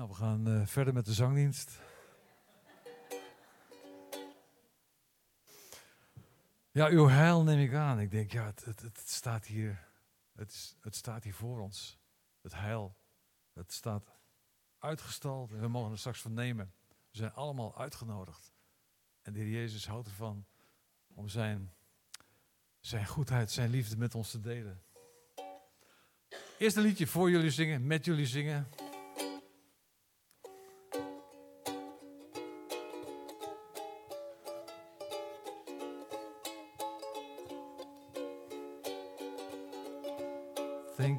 Nou, we gaan uh, verder met de zangdienst. Ja, uw heil neem ik aan. Ik denk, ja, het, staat hier, het, het staat hier voor ons. Het heil. Het staat uitgestald en we mogen er straks van nemen. We zijn allemaal uitgenodigd. En de Heer Jezus houdt ervan om zijn, zijn goedheid, zijn liefde met ons te delen. Eerst een liedje voor jullie zingen, met jullie zingen.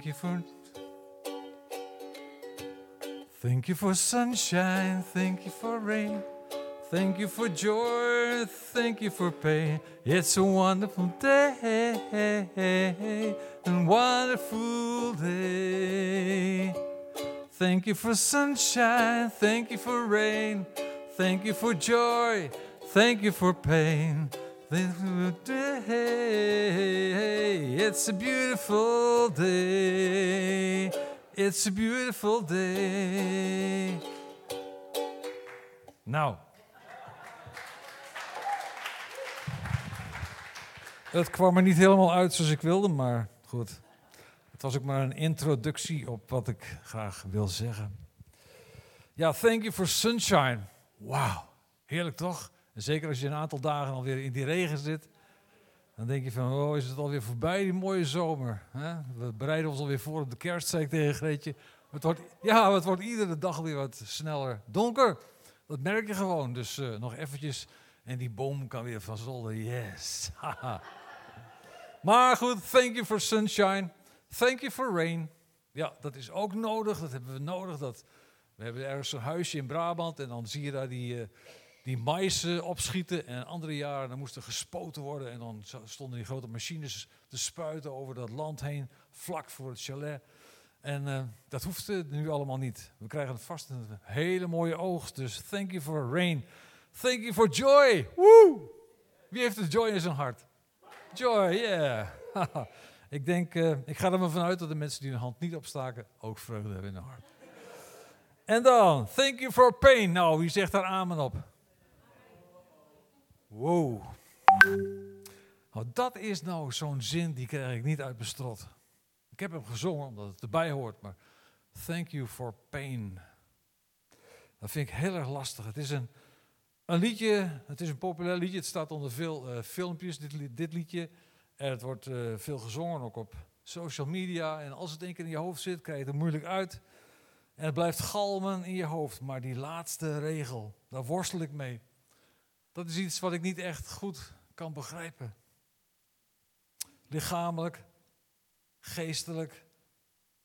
Thank you for Thank you for sunshine, thank you for rain. Thank you for joy, thank you for pain. It's a wonderful day, a wonderful day. Thank you for sunshine, thank you for rain. Thank you for joy, thank you for pain. It's a beautiful day. It's a beautiful day. Nou. Het kwam er niet helemaal uit zoals ik wilde, maar goed. Het was ook maar een introductie op wat ik graag wil zeggen. Ja, thank you for sunshine. Wauw, heerlijk toch? Zeker als je een aantal dagen alweer in die regen zit. Dan denk je van, oh, is het alweer voorbij, die mooie zomer. Hè? We bereiden ons alweer voor op de kerst, zei ik tegen. Het wordt, ja, het wordt iedere dag weer wat sneller donker. Dat merk je gewoon. Dus uh, nog eventjes. En die boom kan weer van zolder. Yes. maar goed, thank you for sunshine. Thank you for rain. Ja, dat is ook nodig. Dat hebben we nodig. Dat, we hebben ergens zo'n huisje in Brabant. En dan zie je daar die... Uh, die mais opschieten. En andere jaren dan moest er gespoten worden. En dan stonden die grote machines te spuiten over dat land heen, vlak voor het chalet. En uh, dat hoeft nu allemaal niet. We krijgen vast een hele mooie oogst. Dus thank you for rain. Thank you for joy. Woo! Wie heeft de joy in zijn hart? Joy, yeah. ik denk, uh, ik ga er maar vanuit dat de mensen die hun hand niet opstaken ook vreugde hebben in hun hart. En dan, thank you for pain. Nou, wie zegt daar amen op? Wow. Nou, dat is nou zo'n zin die krijg ik niet uit mijn strot. Ik heb hem gezongen omdat het erbij hoort, maar thank you for pain. Dat vind ik heel erg lastig. Het is een, een liedje, het is een populair liedje. Het staat onder veel uh, filmpjes, dit, dit, liedje. En het wordt uh, veel gezongen, ook op social media. En als het één keer in je hoofd zit, krijg je het er moeilijk uit. En het blijft galmen in je hoofd. Maar die laatste regel, daar worstel ik mee. Dat is iets wat ik niet echt goed kan begrijpen. Lichamelijk, geestelijk.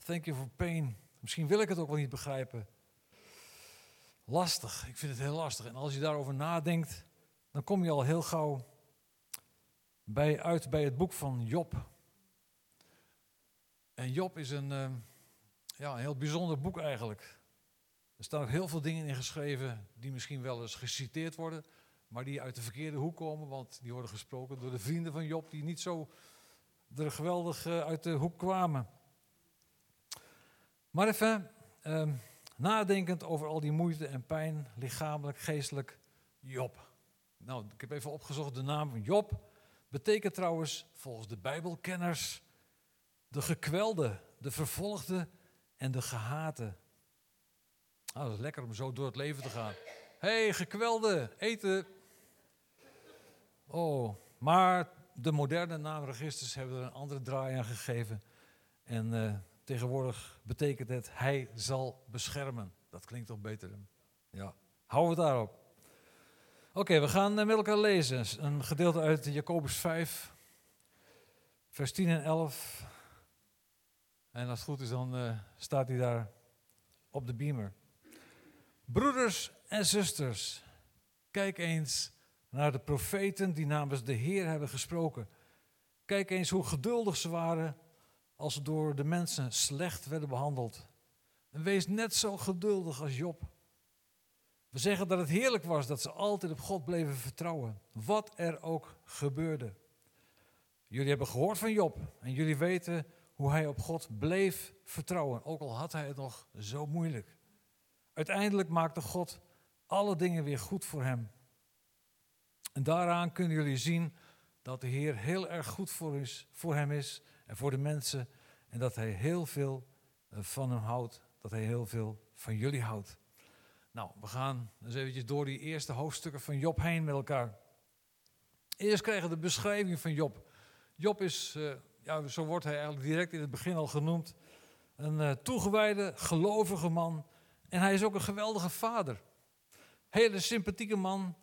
Thank you for pain. Misschien wil ik het ook wel niet begrijpen. Lastig, ik vind het heel lastig. En als je daarover nadenkt, dan kom je al heel gauw bij, uit bij het boek van Job. En Job is een, uh, ja, een heel bijzonder boek eigenlijk. Er staan ook heel veel dingen in geschreven die misschien wel eens geciteerd worden, maar die uit de verkeerde hoek komen, want die worden gesproken door de vrienden van Job, die niet zo er geweldig eh, uit de hoek kwamen. Maar even uh, nadenkend over al die moeite en pijn, lichamelijk, geestelijk, Job. Nou, ik heb even opgezocht, de naam Job betekent trouwens volgens de Bijbelkenners de gekwelde, de vervolgde en de gehate. Nou, dat is lekker om zo door het leven te gaan. Hey, gekwelde, eten, Oh, maar de moderne naamregisters hebben er een andere draai aan gegeven. En uh, tegenwoordig betekent het, hij zal beschermen. Dat klinkt toch beter? Ja, hou het daarop. Oké, we gaan met elkaar lezen. Een gedeelte uit Jacobus 5, vers 10 en 11. En als het goed is, dan uh, staat hij daar op de beamer. Broeders en zusters, kijk eens naar de profeten die namens de Heer hebben gesproken. Kijk eens hoe geduldig ze waren als ze door de mensen slecht werden behandeld. En wees net zo geduldig als Job. We zeggen dat het heerlijk was dat ze altijd op God bleven vertrouwen, wat er ook gebeurde. Jullie hebben gehoord van Job en jullie weten hoe hij op God bleef vertrouwen, ook al had hij het nog zo moeilijk. Uiteindelijk maakte God alle dingen weer goed voor hem. En daaraan kunnen jullie zien dat de Heer heel erg goed voor, is, voor hem is en voor de mensen. En dat hij heel veel eh, van hem houdt, dat hij heel veel van jullie houdt. Nou, we gaan eens eventjes door die eerste hoofdstukken van Job heen met elkaar. Eerst krijgen we de beschrijving van Job. Job is, uh, ja, zo wordt hij eigenlijk direct in het begin al genoemd, een uh, toegewijde, gelovige man. En hij is ook een geweldige vader. Hele sympathieke man.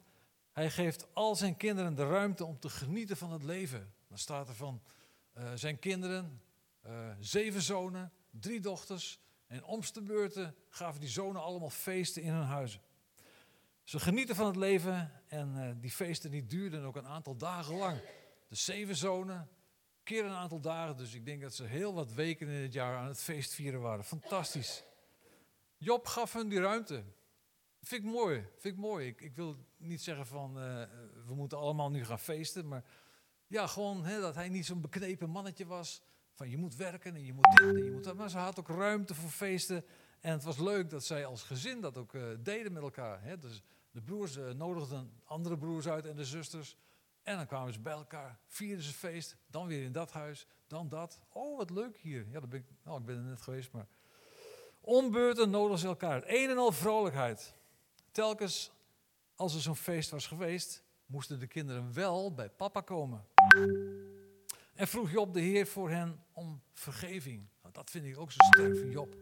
Hij geeft al zijn kinderen de ruimte om te genieten van het leven. Dan staat er van uh, zijn kinderen, zeven zonen, drie dochters. En omste beurten gaven die zonen allemaal feesten in hun huizen. Ze genieten van het leven en uh, die feesten die duurden ook een aantal dagen lang. De zeven zonen, keer een aantal dagen. Dus ik denk dat ze heel wat weken in het jaar aan het feest vieren waren. Fantastisch. Job gaf hun die ruimte. Vind ik mooi. Vind ik mooi. Ik, ik wil niet zeggen van uh, we moeten allemaal nu gaan feesten. Maar ja, gewoon hè, dat hij niet zo'n beknepen mannetje was. Van je moet werken en je moet dit en je moet dat. Maar ze had ook ruimte voor feesten. En het was leuk dat zij als gezin dat ook uh, deden met elkaar. Hè. Dus de broers uh, nodigden andere broers uit en de zusters. En dan kwamen ze bij elkaar, vierden ze feest, dan weer in dat huis, dan dat. Oh, wat leuk hier. Ja, dat ben ik, nou, ik ben er net geweest, maar... Ombeurten nodigden ze elkaar. Een en al vrolijkheid. Telkens als er zo'n feest was geweest, moesten de kinderen wel bij papa komen. En vroeg Job de Heer voor hen om vergeving. Nou, dat vind ik ook zo sterk van Job.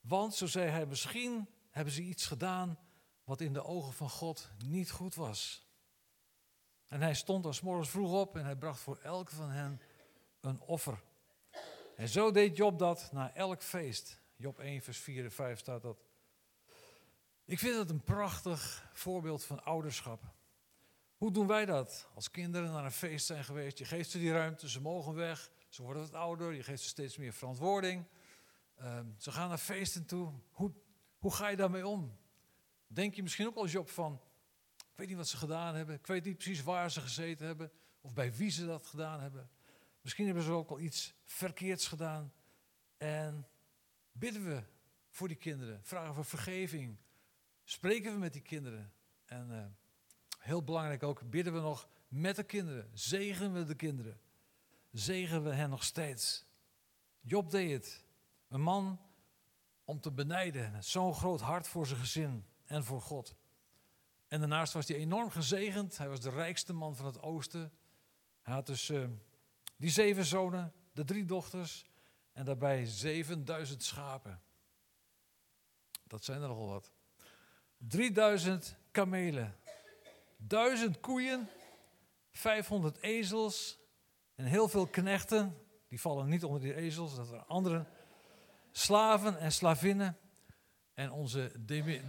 Want, zo zei hij, misschien hebben ze iets gedaan wat in de ogen van God niet goed was. En hij stond als morgens vroeg op en hij bracht voor elke van hen een offer. En zo deed Job dat na elk feest. Job 1, vers 4 en 5 staat dat. Ik vind het een prachtig voorbeeld van ouderschap. Hoe doen wij dat? Als kinderen naar een feest zijn geweest, je geeft ze die ruimte, ze mogen weg, ze worden wat ouder, je geeft ze steeds meer verantwoording. Uh, ze gaan naar feesten toe. Hoe, hoe ga je daarmee om? Denk je misschien ook als Job van, ik weet niet wat ze gedaan hebben, ik weet niet precies waar ze gezeten hebben of bij wie ze dat gedaan hebben. Misschien hebben ze ook al iets verkeerds gedaan. En bidden we voor die kinderen, vragen we vergeving, spreken we met die kinderen. En uh, heel belangrijk ook, bidden we nog met de kinderen, zegenen we de kinderen, zegenen we hen nog steeds. Job deed het, een man om te benijden, zo'n groot hart voor zijn gezin en voor God. En daarnaast was hij enorm gezegend. Hij was de rijkste man van het oosten. Hij had dus uh, die zeven zonen, de drie dochters en daarbij 7000 schapen. Dat zijn er nogal wat. 3000 kamelen, 1000 koeien, 500 ezels en heel veel knechten. Die vallen niet onder die ezels, dat zijn anderen. Slaven en slavinnen. En onze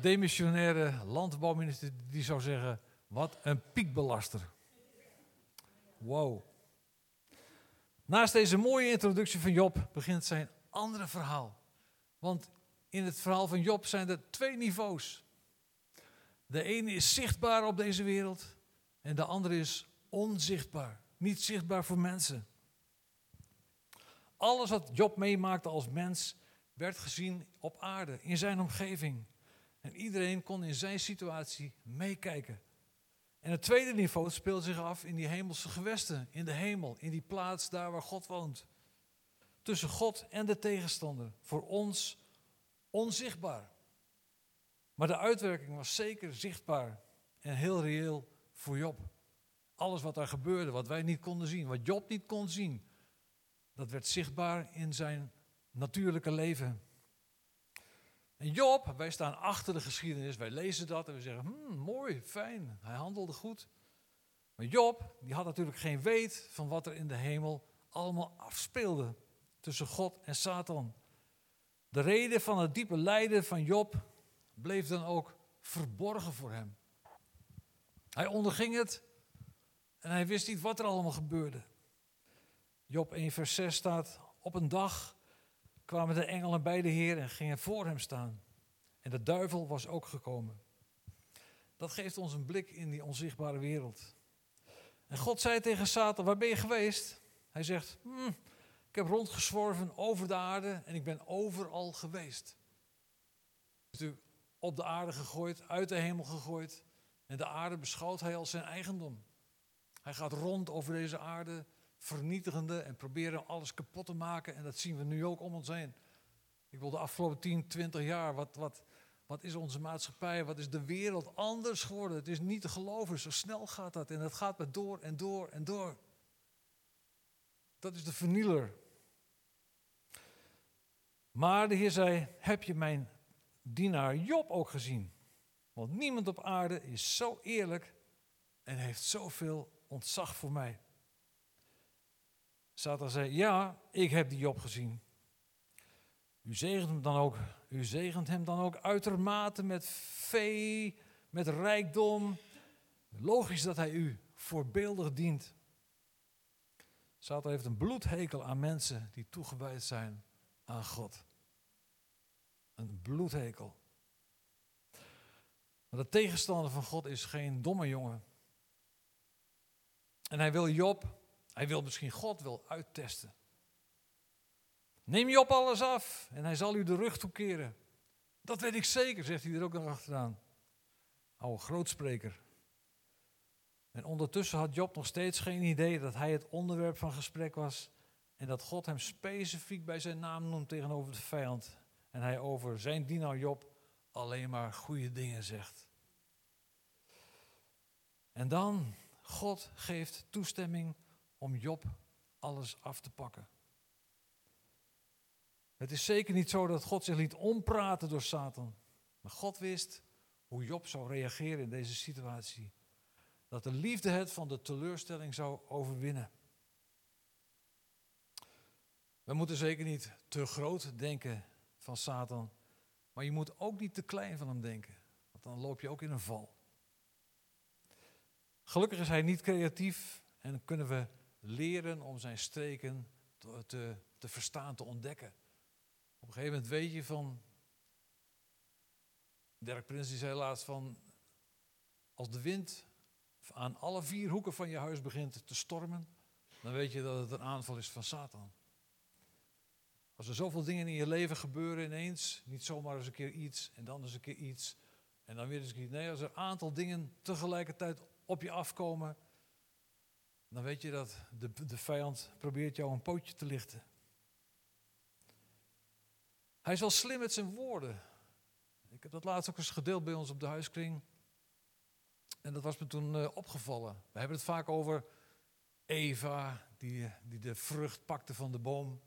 demissionaire landbouwminister die zou zeggen, wat een piekbelaster. Wow. Naast deze mooie introductie van Job begint zijn andere verhaal. Want in het verhaal van Job zijn er twee niveaus. De ene is zichtbaar op deze wereld en de andere is onzichtbaar. Niet zichtbaar voor mensen. Alles wat Job meemaakte als mens werd gezien op aarde, in zijn omgeving. En iedereen kon in zijn situatie meekijken. En het tweede niveau speelt zich af in die hemelse gewesten, in de hemel, in die plaats daar waar God woont. Tussen God en de tegenstander, voor ons onzichtbaar. Maar de uitwerking was zeker zichtbaar en heel reëel voor Job. Alles wat daar gebeurde, wat wij niet konden zien, wat Job niet kon zien, dat werd zichtbaar in zijn natuurlijke leven. En Job, wij staan achter de geschiedenis, wij lezen dat en we zeggen, hmm, mooi, fijn, hij handelde goed. Maar Job, die had natuurlijk geen weet van wat er in de hemel allemaal afspeelde tussen God en Satan. De reden van het diepe lijden van Job bleef dan ook verborgen voor hem. Hij onderging het en hij wist niet wat er allemaal gebeurde. Job 1 vers 6 staat, op een dag kwamen de engelen bij de Heer en gingen voor hem staan. En de duivel was ook gekomen. Dat geeft ons een blik in die onzichtbare wereld. En God zei tegen Satan, waar ben je geweest? Hij zegt, hm, ik heb rondgezworven over de aarde en ik ben overal geweest. Is op de aarde gegooid, uit de hemel gegooid. En de aarde beschouwt hij als zijn eigendom. Hij gaat rond over deze aarde, vernietigende en proberen alles kapot te maken. En dat zien we nu ook om ons heen. Ik wil de afgelopen 10, 20 jaar, wat, wat, wat is onze maatschappij, wat is de wereld anders geworden? Het is niet te geloven, zo snel gaat dat. En dat gaat maar door en door en door. Dat is de vernieler. Maar de Heer zei: Heb je mijn dienaar Job ook gezien? Want niemand op aarde is zo eerlijk en heeft zoveel ontzag voor mij. Satan zei: Ja, ik heb die Job gezien. U zegent hem dan ook, u zegent hem dan ook uitermate met vee, met rijkdom. Logisch dat hij u voorbeeldig dient. Satan heeft een bloedhekel aan mensen die toegewijd zijn aan God. Een bloedhekel. Maar de tegenstander van God is geen domme jongen. En hij wil Job, hij wil misschien God wel uittesten. Neem Job alles af en hij zal u de rug toekeren. Dat weet ik zeker, zegt hij er ook nog achteraan. Oude grootspreker. En ondertussen had Job nog steeds geen idee dat hij het onderwerp van gesprek was en dat God hem specifiek bij zijn naam noemt tegenover de vijand. En hij over zijn dienaar Job alleen maar goede dingen zegt. En dan, God geeft toestemming om Job alles af te pakken. Het is zeker niet zo dat God zich liet ompraten door Satan. Maar God wist hoe Job zou reageren in deze situatie. Dat de liefde het van de teleurstelling zou overwinnen. We moeten zeker niet te groot denken van Satan. Maar je moet ook niet te klein van hem denken. Want dan loop je ook in een val. Gelukkig is hij niet creatief en kunnen we leren om zijn streken te, te, verstaan, te ontdekken. Op een gegeven moment weet je van. Dirk Prins die zei laatst van. Als de wind aan alle vier hoeken van je huis begint te stormen, dan weet je dat het een aanval is van Satan. Als er zoveel dingen in je leven gebeuren ineens, niet zomaar eens een keer iets en dan eens een keer iets en dan weer eens een keer. Nee, als er een aantal dingen tegelijkertijd op je afkomen, dan weet je dat de, de vijand probeert jou een pootje te lichten. Hij is wel slim met zijn woorden. Ik heb dat laatst ook eens gedeeld bij ons op de huiskring. En dat was me toen uh, opgevallen. We hebben het vaak over Eva, die, die de vrucht pakte van de boom.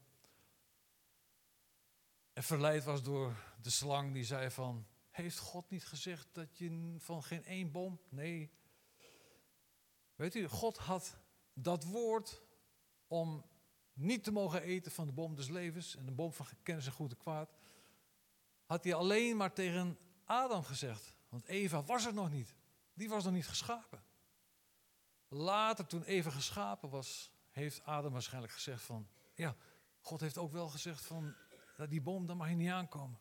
Verleid was door de slang die zei van... Heeft God niet gezegd dat je van geen één boom... Nee. Weet u, God had dat woord om niet te mogen eten van de boom des levens en de boom van kennis en goed en kwaad, had hij alleen maar tegen Adam gezegd. Want Eva was er nog niet. Die was nog niet geschapen. Later, toen Eva geschapen was, heeft Adam waarschijnlijk gezegd van, ja, God heeft ook wel gezegd van, die boom, daar mag je niet aankomen.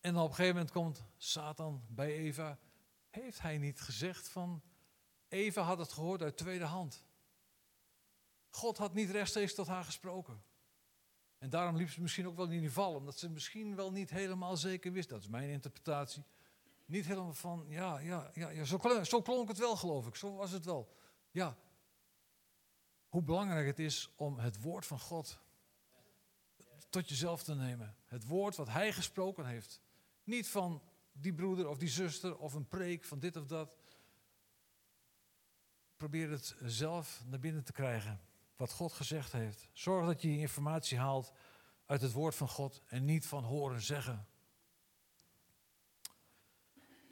En op een gegeven moment komt Satan bij Eva. Heeft hij niet gezegd van, Eva had het gehoord uit tweede hand. God had niet rechtstreeks tot haar gesproken. En daarom liep ze misschien ook wel in die val, omdat ze misschien wel niet helemaal zeker wist. Dat is mijn interpretatie. Niet helemaal van, ja, ja, ja, ja zo, klonk, zo klonk het wel, geloof ik. Zo was het wel. Ja. Hoe belangrijk het is om het woord van God tot jezelf te nemen. Het woord wat Hij gesproken heeft. Niet van die broeder of die zuster of een preek van dit of dat. Probeer het zelf naar binnen te krijgen wat God gezegd heeft. Zorg dat je informatie haalt uit het woord van God en niet van horen zeggen.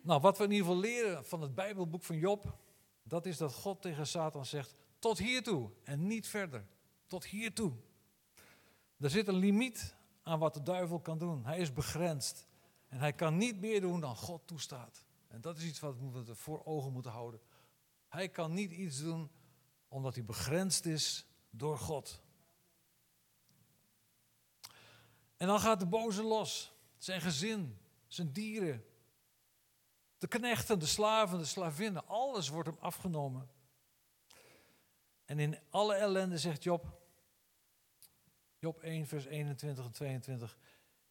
Nou, wat we in ieder geval leren van het Bijbelboek van Job, dat is dat God tegen Satan zegt: tot hiertoe en niet verder. Tot hiertoe. Er zit een limiet aan wat de duivel kan doen. Hij is begrensd en hij kan niet meer doen dan God toestaat. En dat is iets wat we voor ogen moeten houden. Hij kan niet iets doen omdat hij begrensd is door God. En dan gaat de boze los. Zijn gezin, zijn dieren, de knechten, de slaven, de slavinnen, alles wordt hem afgenomen. En in alle ellende zegt Job, Job 1, vers 21 en 22,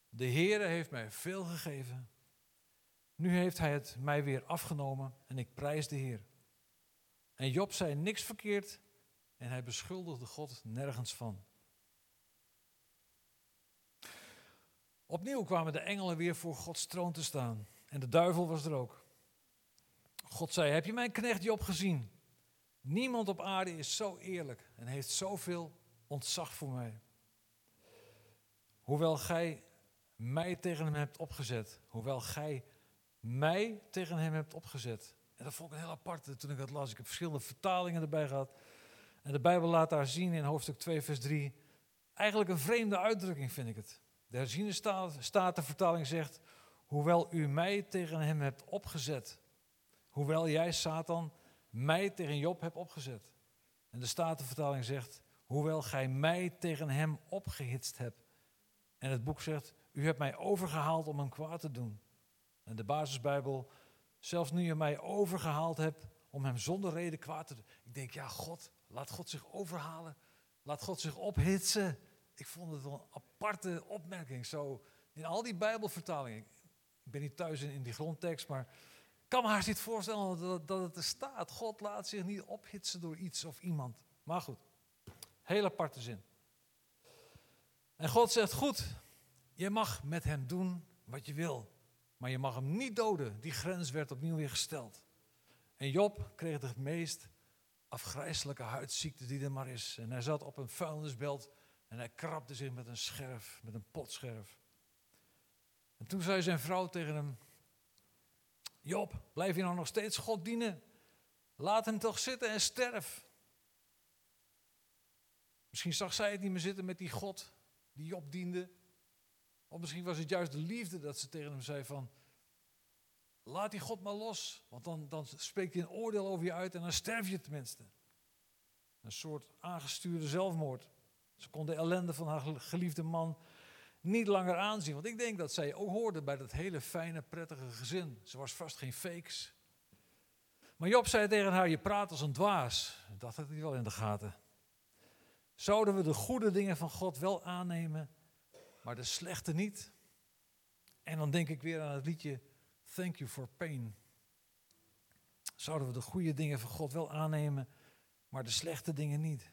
De Heere heeft mij veel gegeven. Nu heeft hij het mij weer afgenomen en ik prijs de Heer. En Job zei niks verkeerd en hij beschuldigde God nergens van. Opnieuw kwamen de engelen weer voor Gods troon te staan. En de duivel was er ook. God zei: Heb je mijn knecht Job gezien? Niemand op aarde is zo eerlijk en heeft zoveel ontzag voor mij. Hoewel gij mij tegen hem hebt opgezet. Hoewel gij mij tegen hem hebt opgezet. En dat vond ik een heel aparte toen ik dat las. Ik heb verschillende vertalingen erbij gehad. En de Bijbel laat daar zien in hoofdstuk 2, vers 3. Eigenlijk een vreemde uitdrukking vind ik het. De herziende statenvertaling zegt, hoewel u mij tegen hem hebt opgezet. Hoewel jij, Satan, mij tegen Job hebt opgezet. En de statenvertaling zegt, hoewel gij mij tegen hem opgehitst hebt. En het boek zegt, u hebt mij overgehaald om hem kwaad te doen. En de basisbijbel, zelfs nu je mij overgehaald hebt om hem zonder reden kwaad te doen. Ik denk, ja, God, laat God zich overhalen. Laat God zich ophitsen. Ik vond het een aparte opmerking. Zo in al die Bijbelvertalingen. Ik ben niet thuis in, die grondtekst, maar ik kan me haast niet voorstellen dat, dat het er staat. God laat zich niet ophitsen door iets of iemand. Maar goed, hele aparte zin. En God zegt: Goed, je mag met hem doen wat je wil. Maar je mag hem niet doden. Die grens werd opnieuw weer gesteld. En Job kreeg de meest afgrijzelijke huidziekte die er maar is. En hij zat op een vuilnisbelt en hij krabde zich met een scherf, met een potscherf. En toen zei zijn vrouw tegen hem: Job, blijf je nou nog steeds God dienen? Laat hem toch zitten en sterf. Misschien zag zij het niet meer zitten met die God die Job diende. Of misschien was het juist de liefde dat ze tegen hem zei van... Laat die God maar los, want dan, dan spreekt hij een oordeel over je uit en dan sterf je tenminste. Een soort aangestuurde zelfmoord. Ze kon de ellende van haar geliefde man niet langer aanzien. Want ik denk dat zij ook hoorde bij dat hele fijne, prettige gezin. Ze was vast geen fakes. Maar Job zei tegen haar, je praat als een dwaas. Dat had hij wel in de gaten. Zouden we de goede dingen van God wel aannemen, maar de slechte niet? En dan denk ik weer aan het liedje Thank You for Pain. Zouden we de goede dingen van God wel aannemen, maar de slechte dingen niet?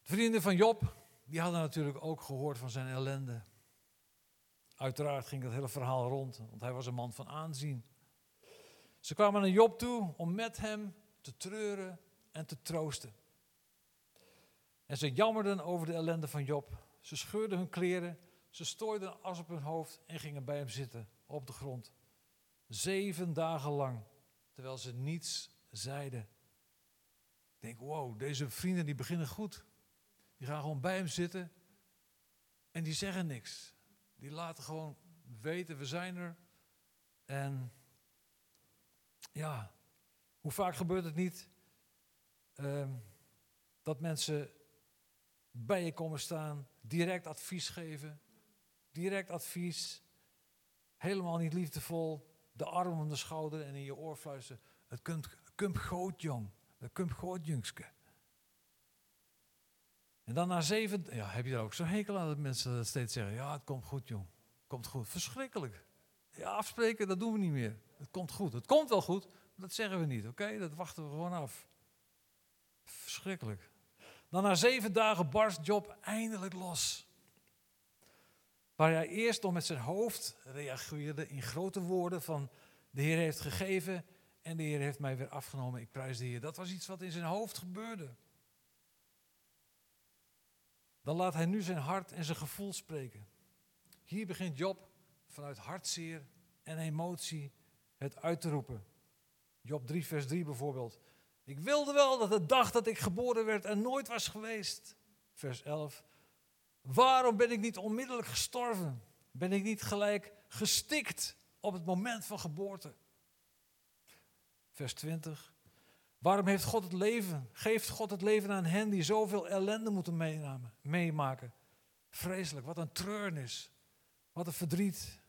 De vrienden van Job, die hadden natuurlijk ook gehoord van zijn ellende. Uiteraard ging dat hele verhaal rond, want hij was een man van aanzien. Ze kwamen naar Job toe om met hem te treuren en te troosten. En ze jammerden over de ellende van Job. Ze scheurden hun kleren, ze stooiden as op hun hoofd en gingen bij hem zitten op de grond. Zeven dagen lang, terwijl ze niets zeiden. Ik denk, wow, deze vrienden die beginnen goed. Die gaan gewoon bij hem zitten en die zeggen niks. Die laten gewoon weten, we zijn er. En ja, hoe vaak gebeurt het niet Ehm, dat mensen bij je komen staan, direct advies geven, direct advies, helemaal niet liefdevol, de arm om de schouder en in je oor fluisteren. Het kunt, goed, jong. Het kunt goed, jongske. En dan na zeven, ja, heb je er ook zo'n hekel aan dat mensen dat steeds zeggen. Ja, het komt goed, jong. Komt goed. Verschrikkelijk. Ja, afspreken, dat doen we niet meer. Het komt goed. Het komt wel goed, dat zeggen we niet, oké? Dat wachten we gewoon af. Verschrikkelijk. Dan na zeven dagen barst Job eindelijk los. Waar hij eerst nog met zijn hoofd reageerde in grote woorden van de Heer heeft gegeven en de Heer heeft mij weer afgenomen. Ik prijs de Heer. Dat was iets wat in zijn hoofd gebeurde. Dan laat hij nu zijn hart en zijn gevoel spreken. Hier begint Job vanuit hartzeer en emotie het uit te roepen. Job 3, vers 3 bijvoorbeeld. Ik wilde wel dat de dag dat ik geboren werd er nooit was geweest. Vers 11. Waarom ben ik niet onmiddellijk gestorven? Ben ik niet gelijk gestikt op het moment van geboorte? Vers 20. Waarom heeft God het leven? Geeft God het leven aan hen die zoveel ellende moeten meemaken? Vreselijk, wat een treurnis. Wat een verdriet.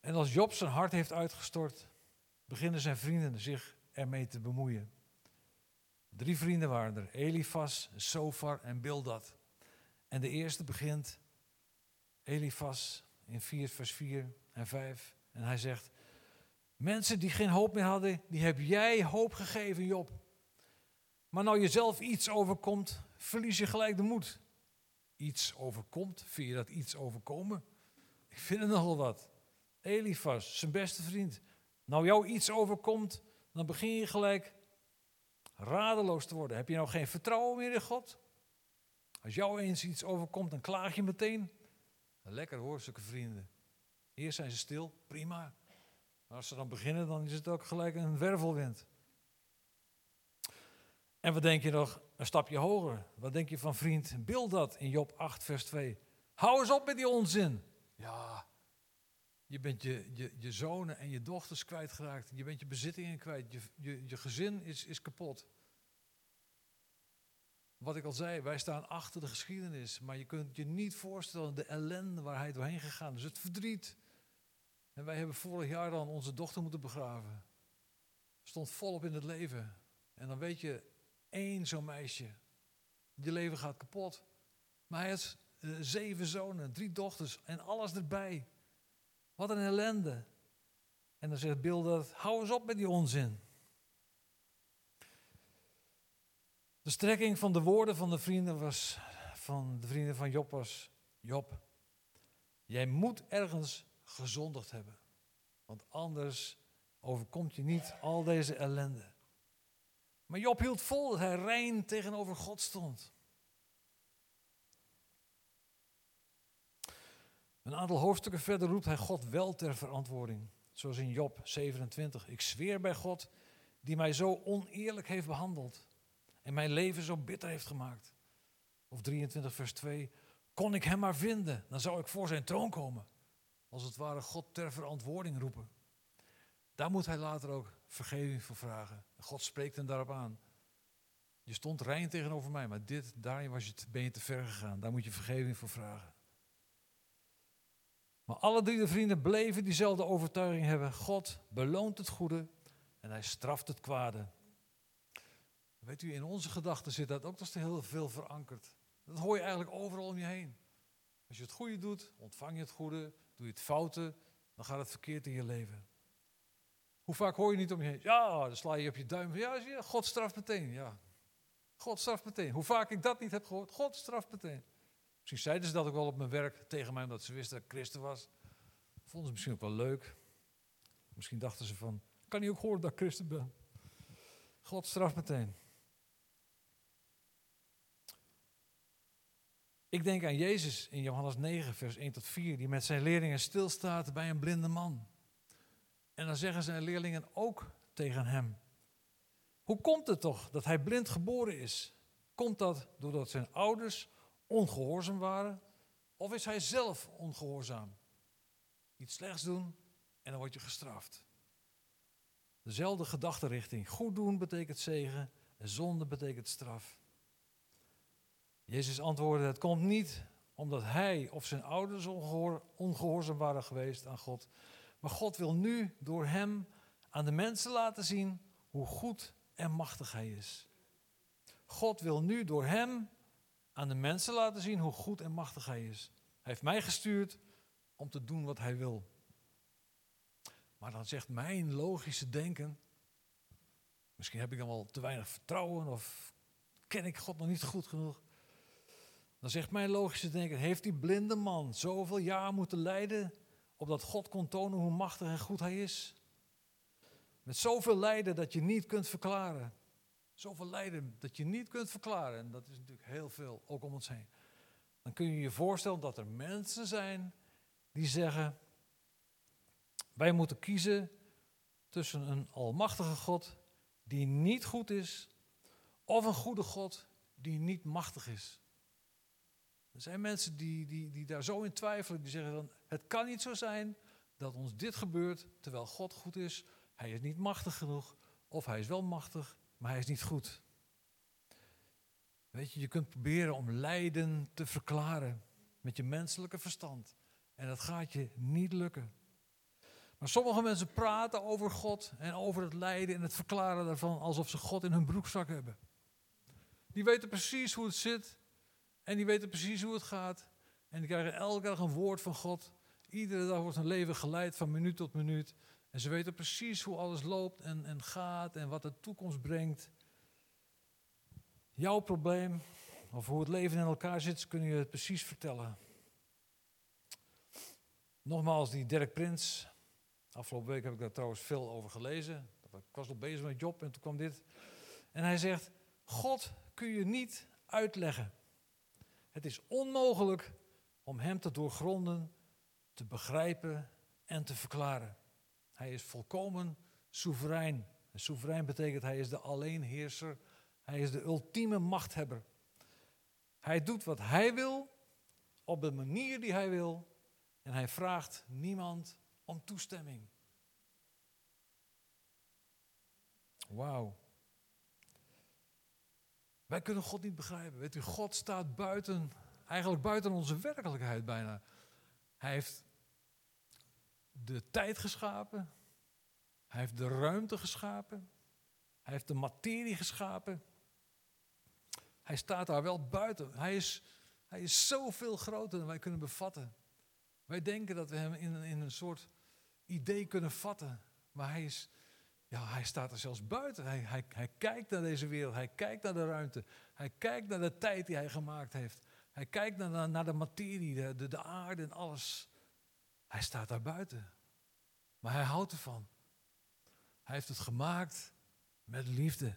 En als Job zijn hart heeft uitgestort, beginnen zijn vrienden zich ermee te bemoeien. Drie vrienden waren er: Elifas, Sofar en Bildad. En de eerste begint, Elifas, in 4, vers 4 en 5. En hij zegt: Mensen die geen hoop meer hadden, die heb jij hoop gegeven, Job. Maar nou jezelf iets overkomt, verlies je gelijk de moed. Iets overkomt, vind je dat iets overkomen? Ik vind het nogal wat. Elifas, zijn beste vriend. Nou jou iets overkomt, dan begin je gelijk radeloos te worden. Heb je nou geen vertrouwen meer in God? Als jou eens iets overkomt, dan klaag je meteen. Lekker hoor, zulke vrienden. Eerst zijn ze stil, prima. Maar als ze dan beginnen, dan is het ook gelijk een wervelwind. En wat denk je nog? Een stapje hoger. Wat denk je van vriend dat in Job 8, vers 2? Hou eens op met die onzin. Ja, je bent je, je, je zonen en je dochters kwijtgeraakt. Je bent je bezittingen kwijt. Je, je, je gezin is, is kapot. Wat ik al zei, wij staan achter de geschiedenis. Maar je kunt je niet voorstellen de ellende waar hij doorheen gegaan is. Het verdriet. En wij hebben vorig jaar dan onze dochter moeten begraven. Stond volop in het leven. En dan weet je, één zo'n meisje. Je leven gaat kapot. Maar hij had eh, zeven zonen, drie dochters en alles erbij. Wat een ellende. En dan zegt Bill dat, hou eens op met die onzin. De strekking van de woorden van de vrienden was, van de vrienden van Job was, Job, jij moet ergens gezondigd hebben. Want anders overkomt je niet al deze ellende. Maar Job hield vol dat hij rein tegenover God stond. Een aantal hoofdstukken verder roept hij God wel ter verantwoording. Zoals in Job 27. Ik zweer bij God die mij zo oneerlijk heeft behandeld en mijn leven zo bitter heeft gemaakt. Of 23 vers 2. Kon ik hem maar vinden, dan zou ik voor zijn troon komen. Als het ware God ter verantwoording roepen. Daar moet hij later ook vergeving voor vragen. God spreekt hem daarop aan. Je stond rein tegenover mij, maar dit, daarin was ben je te ver gegaan. Daar moet je vergeving voor vragen. Maar alle drie de vrienden bleven diezelfde overtuiging hebben. God beloont het goede en hij straft het kwade. Weet u, in onze gedachten zit dat ook nog heel veel verankerd. Dat hoor je eigenlijk overal om je heen. Als je het goede doet, ontvang je het goede. Doe je het foute, dan gaat het verkeerd in je leven. Hoe vaak hoor je niet om je heen? Ja, dan sla je op je duim. Ja, God straft meteen. Ja. God straft meteen. Hoe vaak ik dat niet heb gehoord, God straft meteen. Misschien zeiden ze dat ook wel op mijn werk tegen mij, omdat ze wisten dat ik christen was. Vonden ze misschien ook wel leuk. Misschien dachten ze van, kan hij ook horen dat ik christen ben? God straft meteen. Ik denk aan Jezus in Johannes 9, vers 1 tot 4, die met zijn leerlingen stilstaat bij een blinde man. En dan zeggen zijn leerlingen ook tegen hem: Hoe komt het toch dat hij blind geboren is? Komt dat doordat zijn ouders ongehoorzaam waren? Of is hij zelf ongehoorzaam? Iets slechts doen en dan word je gestraft. Dezelfde gedachtenrichting. Goed doen betekent zegen en zonde betekent straf. Jezus antwoordde: Het komt niet omdat hij of zijn ouders ongehoorzaam waren geweest aan God. Maar God wil nu door hem aan de mensen laten zien hoe goed en machtig hij is. God wil nu door hem aan de mensen laten zien hoe goed en machtig hij is. Hij heeft mij gestuurd om te doen wat hij wil. Maar dan zegt mijn logische denken, misschien heb ik dan wel te weinig vertrouwen of ken ik God nog niet goed genoeg. Dan zegt mijn logische denken, heeft die blinde man zoveel jaar moeten lijden opdat God kon tonen hoe machtig en goed hij is? Met zoveel lijden dat je niet kunt verklaren. Zoveel lijden dat je niet kunt verklaren. En dat is natuurlijk heel veel, ook om ons heen. Dan kun je je voorstellen dat er mensen zijn die zeggen: Wij moeten kiezen tussen een almachtige God die niet goed is, of een goede God die niet machtig is. Er zijn mensen die, die, die daar zo in twijfelen, die zeggen dan, het kan niet zo zijn dat ons dit gebeurt terwijl God goed is. Hij is niet machtig genoeg, of hij is wel machtig, maar hij is niet goed. Weet je, je kunt proberen om lijden te verklaren met je menselijke verstand. En dat gaat je niet lukken. Maar sommige mensen praten over God en over het lijden en het verklaren daarvan alsof ze God in hun broekzak hebben. Die weten precies hoe het zit. En die weten precies hoe het gaat. En die krijgen elke dag een woord van God. Iedere dag wordt hun leven geleid van minuut tot minuut. En ze weten precies hoe alles loopt en, en gaat en wat de toekomst brengt. Jouw probleem, of hoe het leven in elkaar zit, kun je het precies vertellen. Nogmaals, die Dirk Prins. Afgelopen week heb ik daar trouwens veel over gelezen. Ik was nog bezig met Job en toen kwam dit. En hij zegt, God kun je niet uitleggen. Het is onmogelijk om hem te doorgronden, te begrijpen en te verklaren. Hij is volkomen soeverein. En soeverein betekent hij is de alleenheerser. Hij is de ultieme machthebber. Hij doet wat hij wil, op de manier die hij wil. En hij vraagt niemand om toestemming. Wauw. Wij kunnen God niet begrijpen. Weet u, God staat buiten, eigenlijk buiten onze werkelijkheid bijna. Hij heeft de tijd geschapen. Hij heeft de ruimte geschapen. Hij heeft de materie geschapen. Hij staat daar wel buiten. Hij is, hij is zoveel groter dan wij kunnen bevatten. Wij denken dat we hem in, in een soort idee kunnen vatten. Maar hij, is, ja, hij staat er zelfs buiten. Hij, hij, hij kijkt naar deze wereld. Hij kijkt naar de ruimte. Hij kijkt naar de tijd die hij gemaakt heeft. Hij kijkt naar, naar de materie, de, de, de aarde en alles. Hij staat daar buiten. Maar hij houdt ervan. Hij heeft het gemaakt met liefde.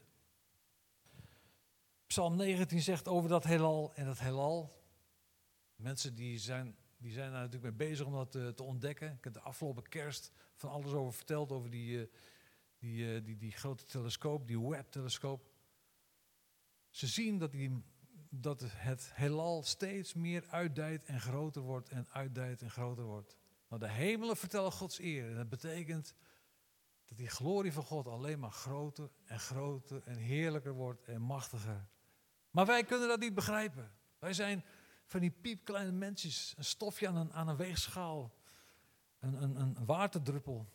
Psalm 19 zegt over dat heelal en dat heelal. Mensen die zijn, die zijn daar natuurlijk mee bezig om dat te, te ontdekken. Ik heb de afgelopen kerst van alles over verteld, over die, uh, die, uh, die, die grote telescoop, die Webb-telescoop. Ze zien dat, die, dat het heelal steeds meer uitdijt en groter wordt en uitdijt en groter wordt. Maar de hemelen vertellen Gods eer. En dat betekent dat die glorie van God alleen maar groter en groter en heerlijker wordt en machtiger. Maar wij kunnen dat niet begrijpen. Wij zijn van die piepkleine mensjes, een stofje aan een, weegschaal, een, een, een waterdruppel.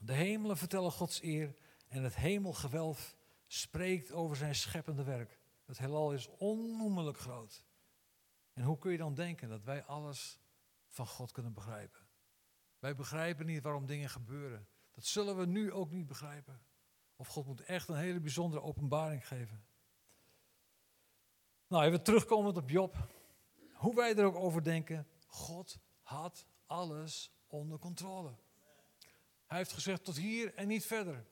De hemelen vertellen Gods eer en het hemelgewelf spreekt over zijn scheppende werk. Het heelal is onnoemelijk groot. En hoe kun je dan denken dat wij alles van God kunnen begrijpen? Wij begrijpen niet waarom dingen gebeuren. Dat zullen we nu ook niet begrijpen. Of God moet echt een hele bijzondere openbaring geven. Nou, even terugkomend op Job. Hoe wij er ook over denken, God had alles onder controle. Hij heeft gezegd tot hier en niet verder.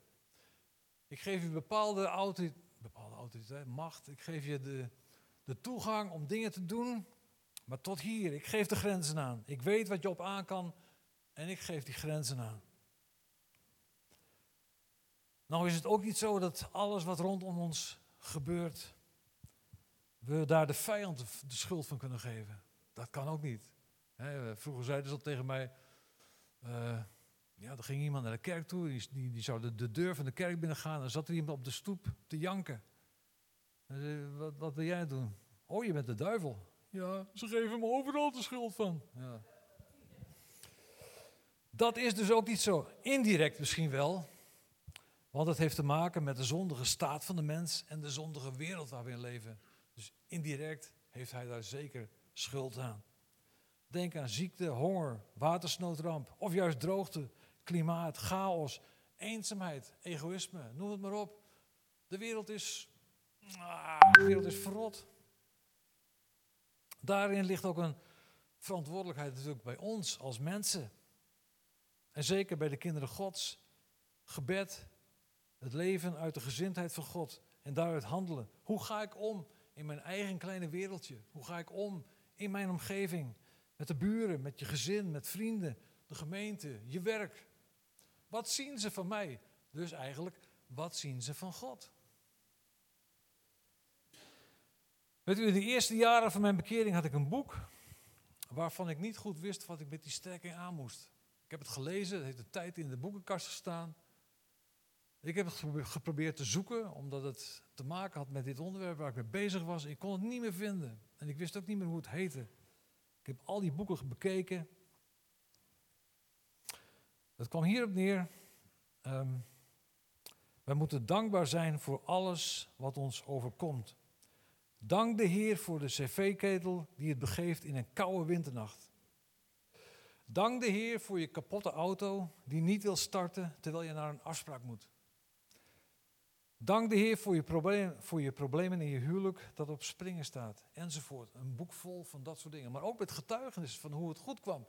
Ik geef je bepaalde autoriteit, bepaalde autoriteit, macht. Ik geef je de, de toegang om dingen te doen, maar tot hier. Ik geef de grenzen aan. Ik weet wat Job aan kan en ik geef die grenzen aan. Nou is het ook niet zo dat alles wat rondom ons gebeurt, we daar de vijand de schuld van kunnen geven. Dat kan ook niet. vroeger zeiden ze al tegen mij, uh, ja, er ging iemand naar de kerk toe, die, die, zou de, de, deur van de kerk binnengaan en dan zat er iemand op de stoep te janken. Wat, wat wil jij doen? Oh, je bent de duivel. Ja, ze geven me overal de schuld van. Ja. Dat is dus ook niet zo. Indirect misschien wel, want het heeft te maken met de zondige staat van de mens en de zondige wereld waar we in leven. Dus indirect heeft hij daar zeker schuld aan. Denk aan ziekte, honger, watersnoodramp of juist droogte, klimaat, chaos, eenzaamheid, egoïsme, noem het maar op. De wereld is, ah, de wereld is verrot. Daarin ligt ook een verantwoordelijkheid natuurlijk bij ons als mensen. En zeker bij de kinderen Gods. Gebed, het leven uit de gezindheid van God en daaruit handelen. Hoe ga ik om in mijn eigen kleine wereldje? Hoe ga ik om in mijn omgeving? Met de buren, met je gezin, met vrienden, de gemeente, je werk. Wat zien ze van mij? Dus eigenlijk, wat zien ze van God? Weet u, in de eerste jaren van mijn bekering had ik een boek waarvan ik niet goed wist wat ik met die strekking aan moest. Ik heb het gelezen, het heeft een tijd in de boekenkast gestaan. Ik heb het geprobeerd te zoeken, omdat het te maken had met dit onderwerp waar ik mee bezig was. Ik kon het niet meer vinden. En ik wist ook niet meer hoe het heette. Ik heb al die boeken bekeken. Het kwam hierop neer. Um, Wij moeten dankbaar zijn voor alles wat ons overkomt. Dank de Heer voor de cv-ketel die het begeeft in een koude winternacht. Dank de Heer voor je kapotte auto die niet wil starten terwijl je naar een afspraak moet. Dank de Heer voor je, probleem, voor je problemen in je huwelijk dat op springen staat. Enzovoort. Een boek vol van dat soort dingen. Maar ook met getuigenis van hoe het goed kwam.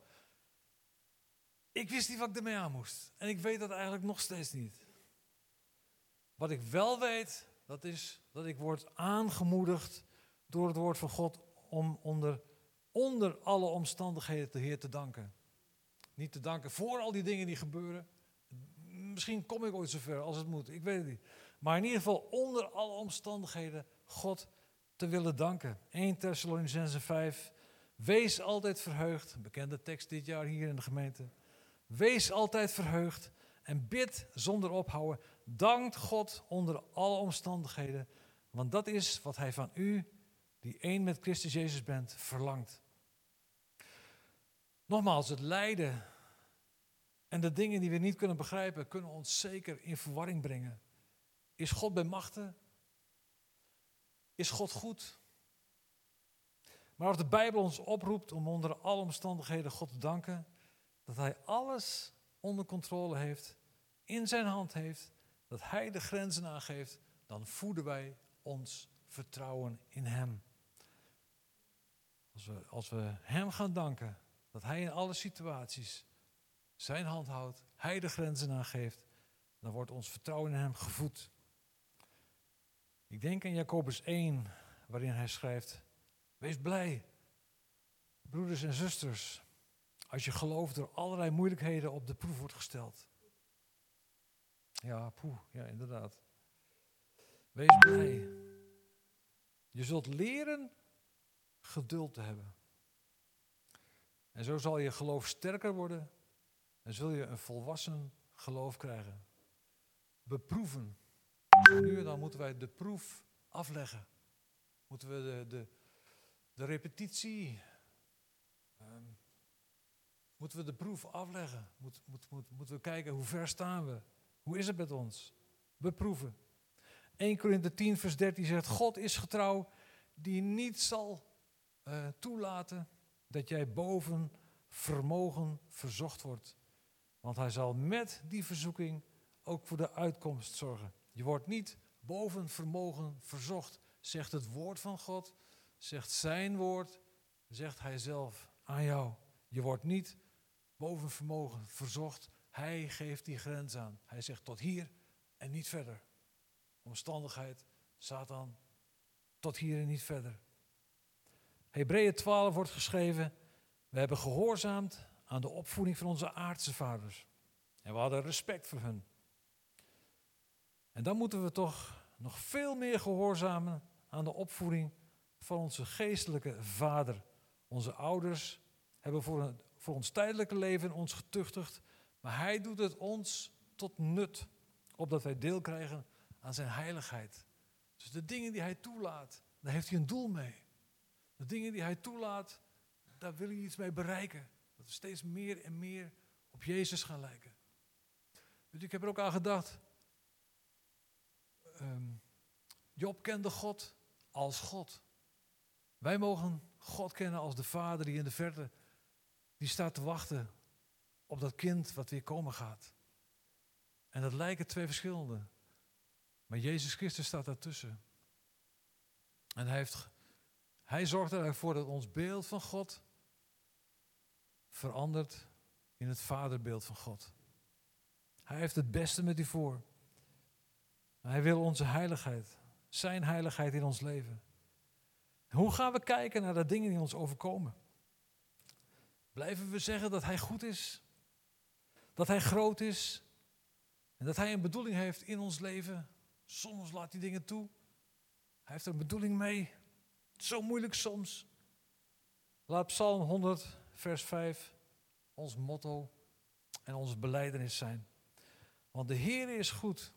Ik wist niet wat ik ermee aan moest. En ik weet dat eigenlijk nog steeds niet. Wat ik wel weet, dat is dat ik word aangemoedigd door het woord van God om onder, onder alle omstandigheden de Heer te danken. Niet te danken voor al die dingen die gebeuren. Misschien kom ik ooit zover als het moet, ik weet het niet. Maar in ieder geval onder alle omstandigheden God te willen danken. 1 Thessalonicense 5. Wees altijd verheugd. Bekende tekst dit jaar hier in de gemeente. Wees altijd verheugd en bid zonder ophouden. Dank God onder alle omstandigheden. Want dat is wat Hij van u, die één met Christus Jezus bent, verlangt. Nogmaals, het lijden en de dingen die we niet kunnen begrijpen, kunnen ons zeker in verwarring brengen. Is God bij machten? Is God goed? Maar als de Bijbel ons oproept om onder alle omstandigheden God te danken, dat Hij alles onder controle heeft, in zijn hand heeft, dat Hij de grenzen aangeeft, dan voeden wij ons vertrouwen in Hem. Als we, als we Hem gaan danken, dat Hij in alle situaties Zijn hand houdt, Hij de grenzen aangeeft, dan wordt ons vertrouwen in Hem gevoed. Ik denk aan Jacobus 1, waarin hij schrijft: Wees blij, broeders en zusters, als je geloof door allerlei moeilijkheden op de proef wordt gesteld. Ja, poeh, ja, inderdaad. Wees blij. Je zult leren geduld te hebben. En zo zal je geloof sterker worden en zul je een volwassen geloof krijgen. Beproeven nu en dan moeten wij de proef afleggen. Moeten we de, de, de repetitie. Moeten we de proef afleggen. Moet, moet, moet, moeten we kijken hoe ver staan we. Hoe is het met ons? Beproeven. 1 Korinthe 10 vers 13 zegt, God is getrouw die niet zal uh, toelaten dat jij boven vermogen verzocht wordt. Want hij zal met die verzoeking ook voor de uitkomst zorgen. Je wordt niet boven vermogen verzocht, zegt het woord van God, zegt zijn woord, zegt hij zelf aan jou. Je wordt niet boven vermogen verzocht. Hij geeft die grens aan. Hij zegt tot hier en niet verder. Omstandigheid, Satan, tot hier en niet verder. Hebreeën 12 wordt geschreven, we hebben gehoorzaamd aan de opvoeding van onze aardse vaders. En we hadden respect voor hen. En dan moeten we toch nog veel meer gehoorzamen aan de opvoeding van onze geestelijke vader. Onze ouders hebben voor, een, voor ons tijdelijke leven ons getuchtigd, maar hij doet het ons tot nut, opdat wij deel krijgen aan zijn heiligheid. Dus de dingen die hij toelaat, daar heeft hij een doel mee. De dingen die hij toelaat, daar wil hij iets mee bereiken. Dat we steeds meer en meer op Jezus gaan lijken. Dus ik heb er ook aan gedacht. Um, Job kende God als God. Wij mogen God kennen als de vader die in de verte, die staat te wachten op dat kind wat weer komen gaat. En dat lijken twee verschillende. Maar Jezus Christus staat daartussen. En hij, heeft, hij zorgt ervoor dat ons beeld van God verandert in het vaderbeeld van God. Hij heeft het beste met u voor. Hij wil onze heiligheid, zijn heiligheid in ons leven. Hoe gaan we kijken naar de dingen die ons overkomen? Blijven we zeggen dat Hij goed is? Dat Hij groot is? En dat Hij een bedoeling heeft in ons leven? Soms laat hij dingen toe. Hij heeft er een bedoeling mee. Zo moeilijk soms. Laat Psalm 100, vers 5 ons motto en onze beleidenis zijn. Want de Heer is goed.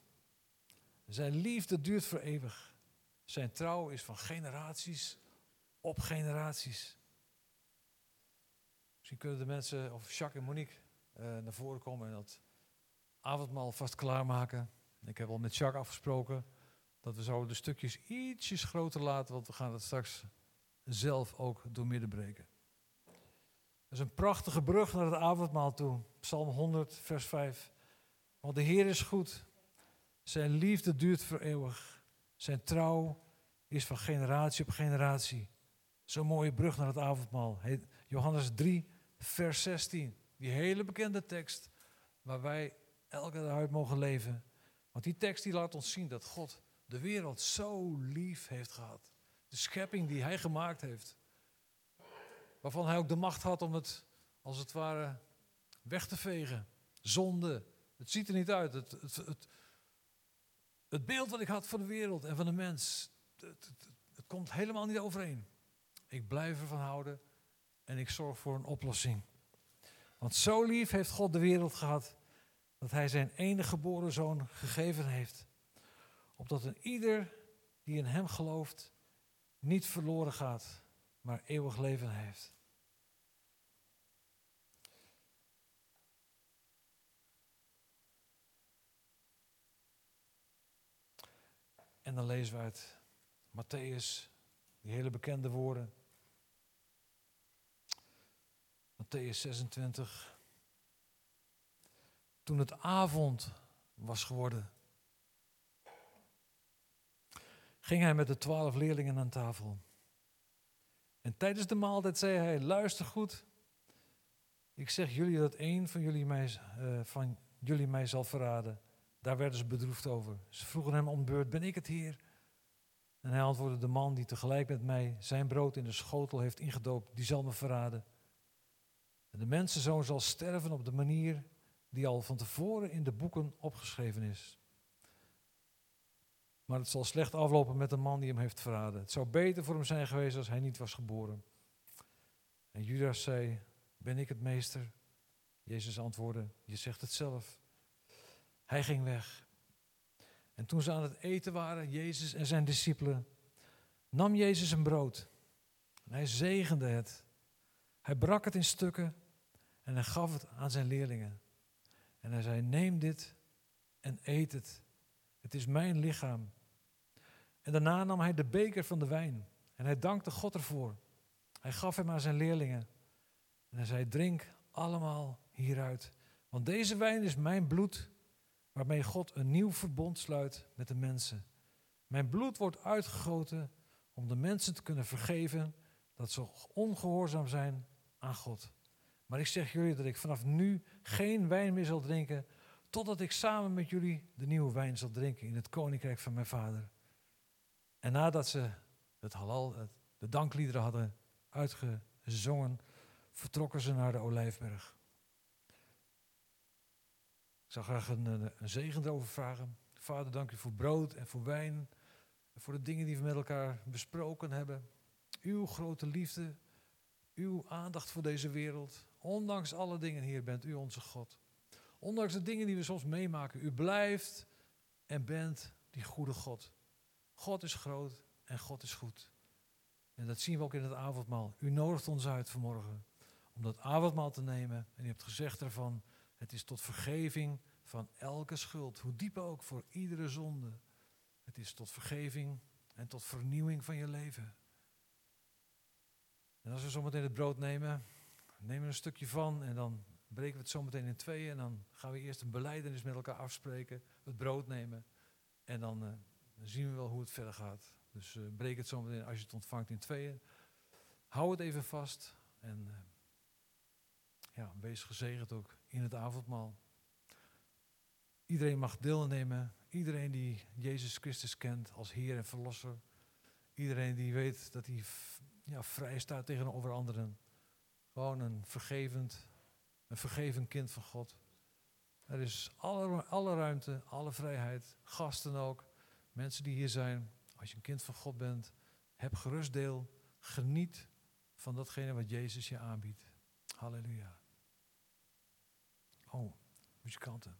Zijn liefde duurt voor eeuwig. Zijn trouw is van generaties op generaties. Misschien kunnen de mensen, of Jacques en Monique, uh, naar voren komen en dat avondmaal vast klaarmaken. Ik heb al met Jacques afgesproken dat we zouden de stukjes ietsjes groter laten, want we gaan het straks zelf ook doormidden breken. Dat is een prachtige brug naar het avondmaal toe. Psalm 100, vers 5. Want de Heer is goed. Zijn liefde duurt voor eeuwig. Zijn trouw is van generatie op generatie. Zo'n mooie brug naar het avondmaal. Johannes 3, vers 16. Die hele bekende tekst waar wij elke dag uit mogen leven. Want die tekst die laat ons zien dat God de wereld zo lief heeft gehad. De schepping die hij gemaakt heeft. Waarvan hij ook de macht had om het, als het ware, weg te vegen. Zonde. Het ziet er niet uit. Het, het, het, het beeld wat ik had van de wereld en van de mens, het, het komt helemaal niet overeen. Ik blijf ervan houden en ik zorg voor een oplossing. Want zo lief heeft God de wereld gehad dat hij zijn enige geboren zoon gegeven heeft. Opdat een ieder die in hem gelooft niet verloren gaat, maar eeuwig leven heeft. En dan lezen we uit Matthäus, die hele bekende woorden. Matthäus 26. Toen het avond was geworden, ging hij met de twaalf leerlingen aan tafel. En tijdens de maaltijd zei hij: Luister goed. Ik zeg jullie dat één van jullie mij, uh, van jullie mij zal verraden. Daar werden ze bedroefd over. Ze vroegen hem om beurt: Ben ik het hier? En hij antwoordde: De man die tegelijk met mij zijn brood in de schotel heeft ingedoopt, die zal me verraden. En de mensenzoon zal sterven op de manier die al van tevoren in de boeken opgeschreven is. Maar het zal slecht aflopen met de man die hem heeft verraden. Het zou beter voor hem zijn geweest als hij niet was geboren. En Judas zei: Ben ik het meester? Jezus antwoordde: Je zegt het zelf. Hij ging weg. En toen ze aan het eten waren, Jezus en zijn discipelen, nam Jezus een brood. En hij zegende het. Hij brak het in stukken en hij gaf het aan zijn leerlingen. En hij zei: Neem dit en eet het. Het is mijn lichaam. En daarna nam hij de beker van de wijn. En hij dankte God ervoor. Hij gaf hem aan zijn leerlingen. En hij zei: Drink allemaal hieruit. Want deze wijn is mijn bloed, waarmee God een nieuw verbond sluit met de mensen. Mijn bloed wordt uitgegoten om de mensen te kunnen vergeven dat ze ongehoorzaam zijn aan God. Maar ik zeg jullie dat ik vanaf nu geen wijn meer zal drinken, totdat ik samen met jullie de nieuwe wijn zal drinken in het koninkrijk van mijn vader. En nadat ze het halal, de dankliederen hadden uitgezongen, vertrokken ze naar de Olijfberg. Ik zou graag een, een zegen erover vragen. Vader, dank u voor brood en voor wijn. Voor de dingen die we met elkaar besproken hebben. Uw grote liefde, uw aandacht voor deze wereld. Ondanks alle dingen, hier bent u onze God. Ondanks de dingen die we soms meemaken, u blijft en bent die goede God. God is groot en God is goed. En dat zien we ook in het avondmaal. U nodigt ons uit vanmorgen om dat avondmaal te nemen. En u hebt gezegd ervan, het is tot vergeving van elke schuld, hoe diep ook voor iedere zonde. Het is tot vergeving en tot vernieuwing van je leven. En als we zometeen het brood nemen, nemen we een stukje van en dan breken we het zometeen in tweeën. En dan gaan we eerst een beleidenis met elkaar afspreken, het brood nemen. En dan, dan zien we wel hoe het verder gaat. Dus uh, breek het zometeen als je het ontvangt in tweeën. Hou het even vast en uh, ja, wees gezegend ook in het avondmaal. Iedereen mag deelnemen. Iedereen die Jezus Christus kent als Heer en Verlosser. Iedereen die weet dat hij ja, vrij staat tegenover anderen. Gewoon een vergevend, een vergeven kind van God. Er is alle, alle ruimte, alle vrijheid, gasten ook, mensen die hier zijn. Als je een kind van God bent, heb gerust deel, geniet van datgene wat Jezus je aanbiedt. Halleluja. Oh, muzikanten.